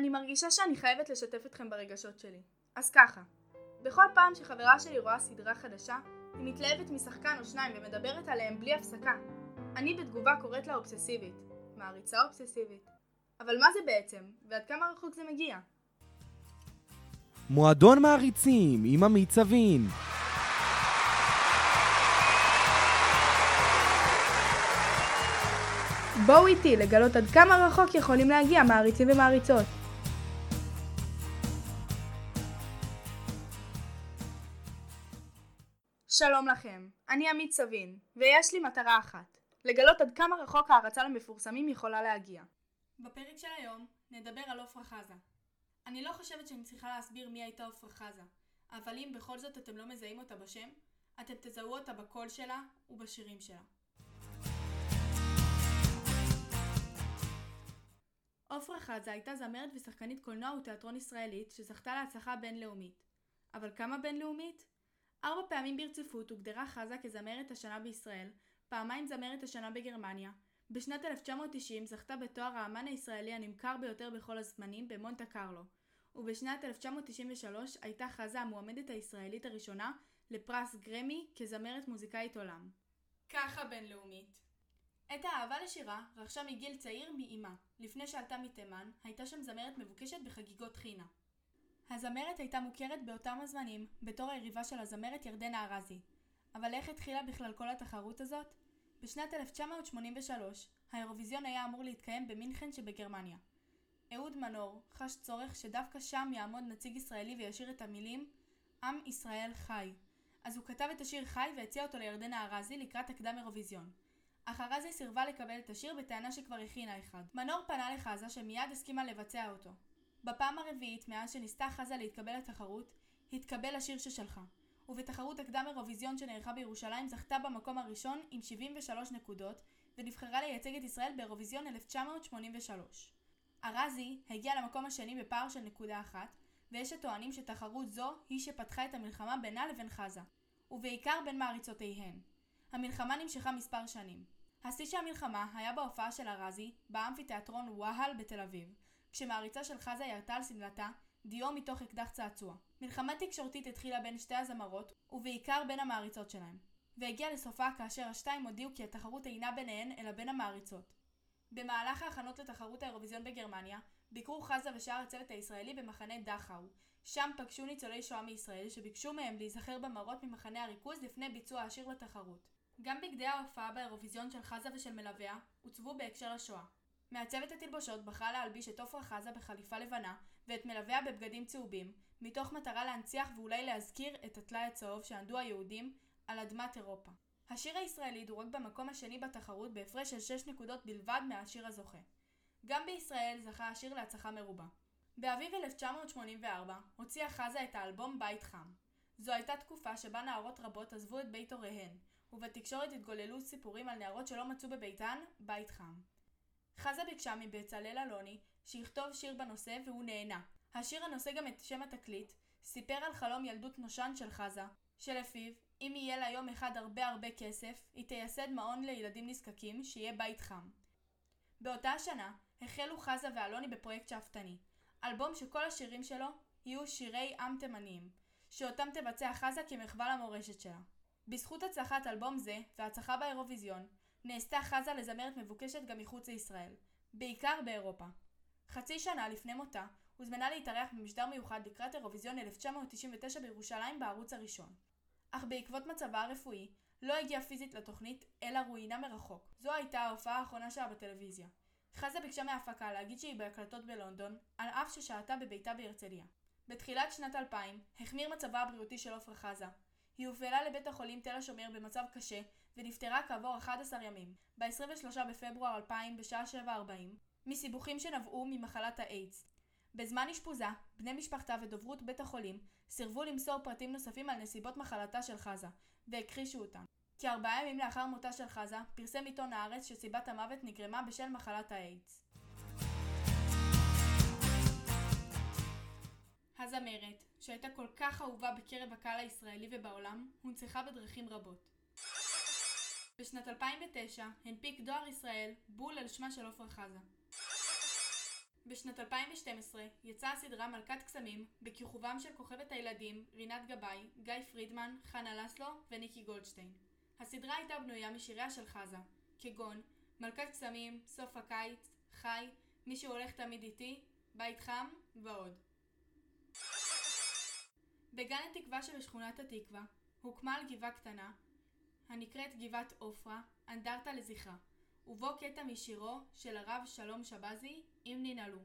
אני מרגישה שאני חייבת לשתף אתכם ברגשות שלי. אז ככה, בכל פעם שחברה שלי רואה סדרה חדשה, היא מתלהבת משחקן או שניים ומדברת עליהם בלי הפסקה. אני בתגובה קוראת לה אובססיבית. מעריצה אובססיבית. אבל מה זה בעצם, ועד כמה רחוק זה מגיע? מועדון מעריצים עם עמית סבין. בואו איתי לגלות עד כמה רחוק יכולים להגיע מעריצים ומעריצות. שלום לכם, אני עמית סבין, ויש לי מטרה אחת, לגלות עד כמה רחוק הערצה למפורסמים יכולה להגיע. בפרק של היום נדבר על עפרה חזה. אני לא חושבת שאני צריכה להסביר מי הייתה עפרה חזה, אבל אם בכל זאת אתם לא מזהים אותה בשם, אתם תזהו אותה בקול שלה ובשירים שלה. עפרה חזה הייתה זמרת ושחקנית קולנוע ותיאטרון ישראלית שזכתה להצלחה בינלאומית. אבל כמה בינלאומית? ארבע פעמים ברציפות הוגדרה חזה כזמרת השנה בישראל, פעמיים זמרת השנה בגרמניה. בשנת 1990 זכתה בתואר האמן הישראלי הנמכר ביותר בכל הזמנים במונטה קרלו, ובשנת 1993 הייתה חזה המועמדת הישראלית הראשונה לפרס גרמי כזמרת מוזיקאית עולם. ככה בינלאומית. את האהבה לשירה רכשה מגיל צעיר מאימה. לפני שעלתה מתימן, הייתה שם זמרת מבוקשת בחגיגות חינה. הזמרת הייתה מוכרת באותם הזמנים בתור היריבה של הזמרת ירדנה ארזי. אבל איך התחילה בכלל כל התחרות הזאת? בשנת 1983 האירוויזיון היה אמור להתקיים במינכן שבגרמניה. אהוד מנור חש צורך שדווקא שם יעמוד נציג ישראלי וישיר את המילים עם ישראל חי. אז הוא כתב את השיר חי והציע אותו לירדנה ארזי לקראת הקדם אירוויזיון. אך ארזי סירבה לקבל את השיר בטענה שכבר הכינה אחד. מנור פנה לחזה שמיד הסכימה לבצע אותו. בפעם הרביעית מאז שניסתה חזה להתקבל לתחרות, התקבל השיר ששלחה. ובתחרות הקדם אירוויזיון שנערכה בירושלים זכתה במקום הראשון עם 73 נקודות ונבחרה לייצג את ישראל באירוויזיון 1983. ארזי הגיע למקום השני בפער של נקודה אחת ויש שטוענים שתחרות זו היא שפתחה את המלחמה בינה לבין חזה ובעיקר בין מעריצותיהן. המלחמה נמשכה מספר שנים. השיא של המלחמה היה בהופעה של ארזי באמפיתיאטרון וואהל בתל אביב כשמעריצה של חזה ירתה על שמלתה דיו מתוך אקדח צעצוע. מלחמה תקשורתית התחילה בין שתי הזמרות, ובעיקר בין המעריצות שלהם, והגיעה לסופה כאשר השתיים הודיעו כי התחרות אינה ביניהן אלא בין המעריצות. במהלך ההכנות לתחרות האירוויזיון בגרמניה, ביקרו חזה ושאר הצוות הישראלי במחנה דכאו. שם פגשו ניצולי שואה מישראל שביקשו מהם להיזכר במראות ממחנה הריכוז לפני ביצוע השיר לתחרות. גם בגדי ההופעה באירוויזיון של חזה ושל מלוויה עוצבו בהקשר לשואה. מעצבת התלבושות בחרה להלביש את עפרה חזה בחליפה לבנה ואת מלוויה בבגדים צהובים, מתוך מטרה להנציח ואולי להזכיר את הטלאי הצהוב שענדו היהודים על אדמת אירופה. השיר הישראלי דורג במקום השני בתחרות בהפרש של 6 נקודות בלבד מהשיר הזוכה. גם בישראל זכה השיר להצלחה מרובה. באביב 1984 הוציאה חזה את האלבום בית חם. זו הייתה תקופה שבה נערות רבות עזבו את בית הוריהן, ובתקשורת התגוללו סיפורים על נערות שלא מצאו בביתן בית חם. חזה ביקשה מבצלאל אלוני שיכתוב שיר בנושא והוא נהנה. השיר הנושא גם את שם התקליט, סיפר על חלום ילדות נושן של חזה, שלפיו אם יהיה לה יום אחד הרבה הרבה כסף, היא תייסד מעון לילדים נזקקים, שיהיה בית חם. באותה השנה החלו חזה ואלוני בפרויקט שאפתני, אלבום שכל השירים שלו יהיו שירי עם תימניים, שאותם תבצע חזה כמחווה למורשת שלה. בזכות הצלחת אלבום זה והצלחה באירוויזיון, נעשתה חזה לזמרת מבוקשת גם מחוץ לישראל, בעיקר באירופה. חצי שנה לפני מותה, הוזמנה להתארח במשדר מיוחד לקראת אירוויזיון 1999 בירושלים בערוץ הראשון. אך בעקבות מצבה הרפואי, לא הגיעה פיזית לתוכנית, אלא רואיינה מרחוק. זו הייתה ההופעה האחרונה שלה בטלוויזיה. חזה ביקשה מההפקה להגיד שהיא בהקלטות בלונדון, על אף ששהתה בביתה בהרצליה. בתחילת שנת 2000, החמיר מצבה הבריאותי של עפרה חזה. היא הופעלה לבית החולים תל השומר במצב קשה, ונפטרה כעבור 11 ימים, ב-23 בפברואר 2000 בשעה 7:40, מסיבוכים שנבעו ממחלת האיידס. בזמן אשפוזה, בני משפחתה ודוברות בית החולים סירבו למסור פרטים נוספים על נסיבות מחלתה של חזה, והכחישו אותם. כארבעה ימים לאחר מותה של חזה, פרסם עיתון הארץ שסיבת המוות נגרמה בשל מחלת האיידס. הזמרת, שהייתה כל כך אהובה בקרב הקהל הישראלי ובעולם, הונצחה בדרכים רבות. בשנת 2009 הנפיק דואר ישראל בול על שמה של עפרה חזה. בשנת 2012 יצאה הסדרה מלכת קסמים בכיכובם של כוכבת הילדים רינת גבאי, גיא פרידמן, חנה לסלו וניקי גולדשטיין. הסדרה הייתה בנויה משיריה של חזה, כגון מלכת קסמים, סוף הקיץ, חי, מי שהולך תמיד איתי, בית חם ועוד. בגן התקווה שבשכונת התקווה הוקמה על גבעה קטנה, הנקראת גבעת עופרה, אנדרטה לזכרה, ובו קטע משירו של הרב שלום שבזי, אם ננעלו.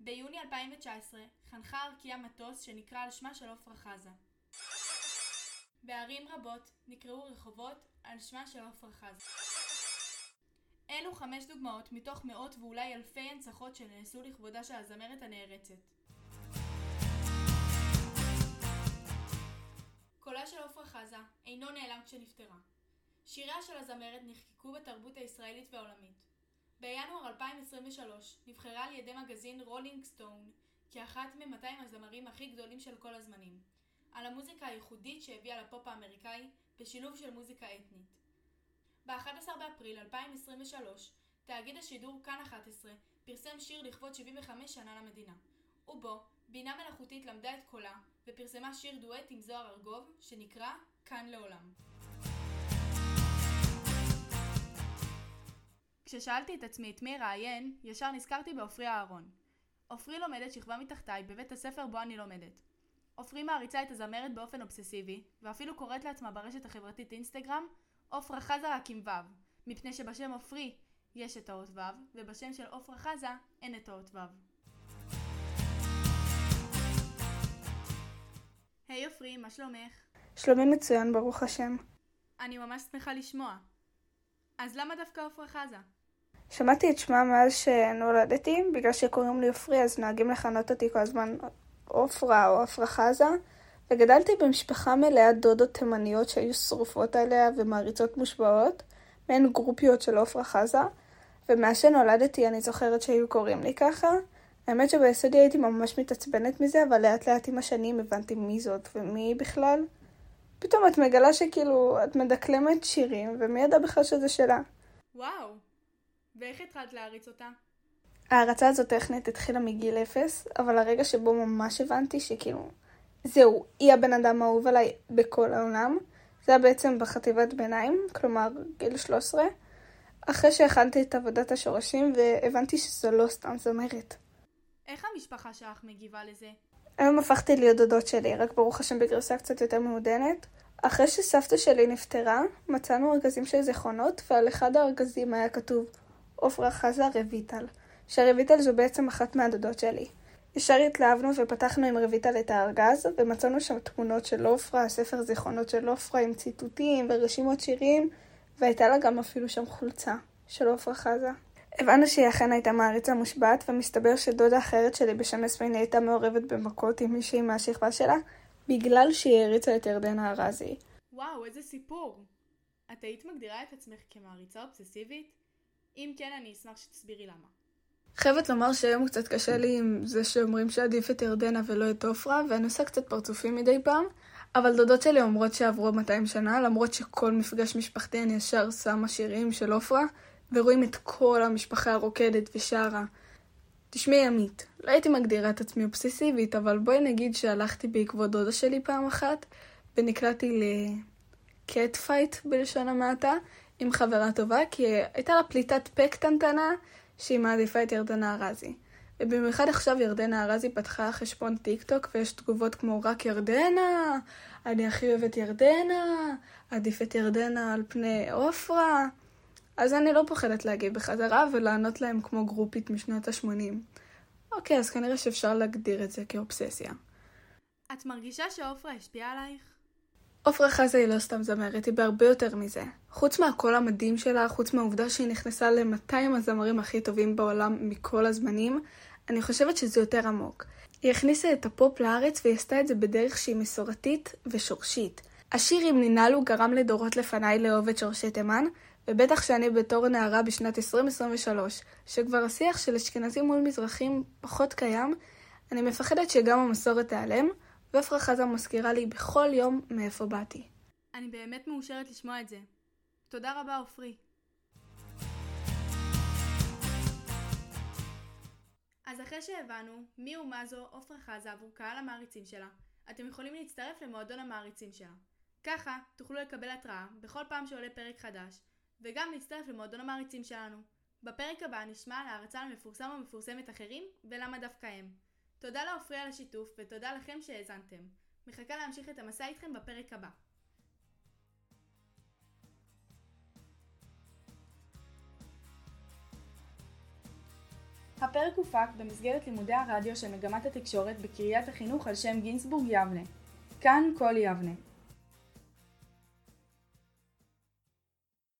ביוני 2019 חנכה ארקיע מטוס שנקרא על שמה של עפרה חזה. בערים רבות נקראו רחובות על שמה של עפרה חזה. אלו חמש דוגמאות מתוך מאות ואולי אלפי הנצחות שנעשו לכבודה של הזמרת הנערצת. קולה של עפרה חזה לא נעלם כשנפטרה. שיריה של הזמרת נחקקו בתרבות הישראלית והעולמית. בינואר 2023 נבחרה על ידי מגזין רולינג סטון כאחת מ-200 הזמרים הכי גדולים של כל הזמנים, על המוזיקה הייחודית שהביאה לפופ האמריקאי בשילוב של מוזיקה אתנית. ב-11 באפריל 2023 תאגיד השידור כאן 11 פרסם שיר לכבוד 75 שנה למדינה, ובו בינה מלאכותית למדה את קולה ופרסמה שיר דואט עם זוהר ארגוב שנקרא "כאן לעולם". כששאלתי את עצמי את מי אראיין, ישר נזכרתי בעופרי אהרון. עופרי לומדת שכבה מתחתיי בבית הספר בו אני לומדת. עופרי מעריצה את הזמרת באופן אובססיבי, ואפילו קוראת לעצמה ברשת החברתית אינסטגרם עופרה חזה רק עם ו', מפני שבשם עופרי יש את האות ו', ובשם של עופרה חזה אין את האות ו'. היי hey, עופרי, מה שלומך? שלומי מצוין, ברוך השם. אני ממש שמחה לשמוע. אז למה דווקא עופרה חזה? שמעתי את שמה מאז שנולדתי, בגלל שקוראים לי עופרי אז נוהגים לכנות אותי כל הזמן עופרה או עפרה חזה, וגדלתי במשפחה מלאת דודות תימניות שהיו שרופות עליה ומעריצות מושבעות, מעין גרופיות של עופרה חזה, ומאז שנולדתי אני זוכרת שהיו קוראים לי ככה. האמת שביסודי הייתי ממש מתעצבנת מזה, אבל לאט לאט עם השנים הבנתי מי זאת ומי היא בכלל. פתאום את מגלה שכאילו, את מדקלמת שירים, ומי ידע בכלל שזה שלה. וואו, ואיך התחלת להריץ אותה? ההערצה הזאת טכנית התחילה מגיל אפס, אבל הרגע שבו ממש הבנתי שכאילו, זהו, היא הבן אדם האהוב עליי בכל העולם, זה היה בעצם בחטיבת ביניים, כלומר גיל 13, אחרי שהכנתי את עבודת השורשים והבנתי שזו לא סתם זמרת. איך המשפחה שלך מגיבה לזה? היום הפכתי להיות דודות שלי, רק ברוך השם בגרסה קצת יותר מעודנת. אחרי שסבתא שלי נפטרה, מצאנו ארגזים של זיכרונות, ועל אחד הארגזים היה כתוב עופרה חזה רויטל, שרויטל זו בעצם אחת מהדודות שלי. ישר התלהבנו ופתחנו עם רויטל את הארגז, ומצאנו שם תמונות של עופרה, ספר זיכרונות של עופרה עם ציטוטים ורשימות שירים, והייתה לה גם אפילו שם חולצה של עופרה חזה. הבנו שהיא אכן הייתה מעריצה מושבעת, ומסתבר שדודה אחרת שלי בשם אספיני הייתה מעורבת במכות עם מישהי מהשכבה שלה, בגלל שהיא העריצה את ירדנה ארזי. וואו, איזה סיפור. את היית מגדירה את עצמך כמעריצה אובססיבית? אם כן, אני אשמח שתסבירי למה. חייבת לומר שהיום קצת קשה לי עם זה שאומרים שעדיף את ירדנה ולא את עופרה, ואני עושה קצת פרצופים מדי פעם, אבל דודות שלי אומרות שעברו 200 שנה, למרות שכל מפגש משפחתי אני ישר שמה שירים של עפרה, ורואים את כל המשפחה הרוקדת ושרה. תשמעי עמית, לא הייתי מגדירה את עצמי אובססיבית, אבל בואי נגיד שהלכתי בעקבות דודה שלי פעם אחת, ונקלעתי ל cat fight בלשון המעטה, עם חברה טובה, כי הייתה לה פליטת פה קטנטנה שהיא מעדיפה את ירדנה ארזי. ובמיוחד עכשיו ירדנה ארזי פתחה חשבון טיק טוק ויש תגובות כמו רק ירדנה, אני הכי אוהבת ירדנה, עדיף את ירדנה על פני עופרה. אז אני לא פוחדת להגיב בחזרה ולענות להם כמו גרופית משנות ה-80. אוקיי, אז כנראה שאפשר להגדיר את זה כאובססיה. את מרגישה שעופרה השפיעה עלייך? עופרה חזה היא לא סתם זמרת, היא בהרבה יותר מזה. חוץ מהקול המדהים שלה, חוץ מהעובדה שהיא נכנסה ל-200 הזמרים הכי טובים בעולם מכל הזמנים, אני חושבת שזה יותר עמוק. היא הכניסה את הפופ לארץ והיא עשתה את זה בדרך שהיא מסורתית ושורשית. השיר עם נינלו גרם לדורות לפניי לאהוב את שורשי תימן, ובטח שאני בתור נערה בשנת 2023, שכבר השיח של אשכנזים מול מזרחים פחות קיים, אני מפחדת שגם המסורת תיעלם, ועפרה חזה מזכירה לי בכל יום מאיפה באתי. אני באמת מאושרת לשמוע את זה. תודה רבה, עופרי. אז אחרי שהבנו מי ומה זו עופרה חזה עבור קהל המעריצים שלה, אתם יכולים להצטרף למועדון המעריצים שלה. ככה תוכלו לקבל התראה בכל פעם שעולה פרק חדש, וגם להצטרף למועדון המעריצים שלנו. בפרק הבא נשמע על הערצה למפורסם או מפורסמת אחרים, ולמה דווקא הם. תודה לעופרי על השיתוף, ותודה לכם שהאזנתם. מחכה להמשיך את המסע איתכם בפרק הבא. הפרק הופק במסגרת לימודי הרדיו של מגמת התקשורת בקריית החינוך על שם גינסבורג יבנה. כאן כל יבנה.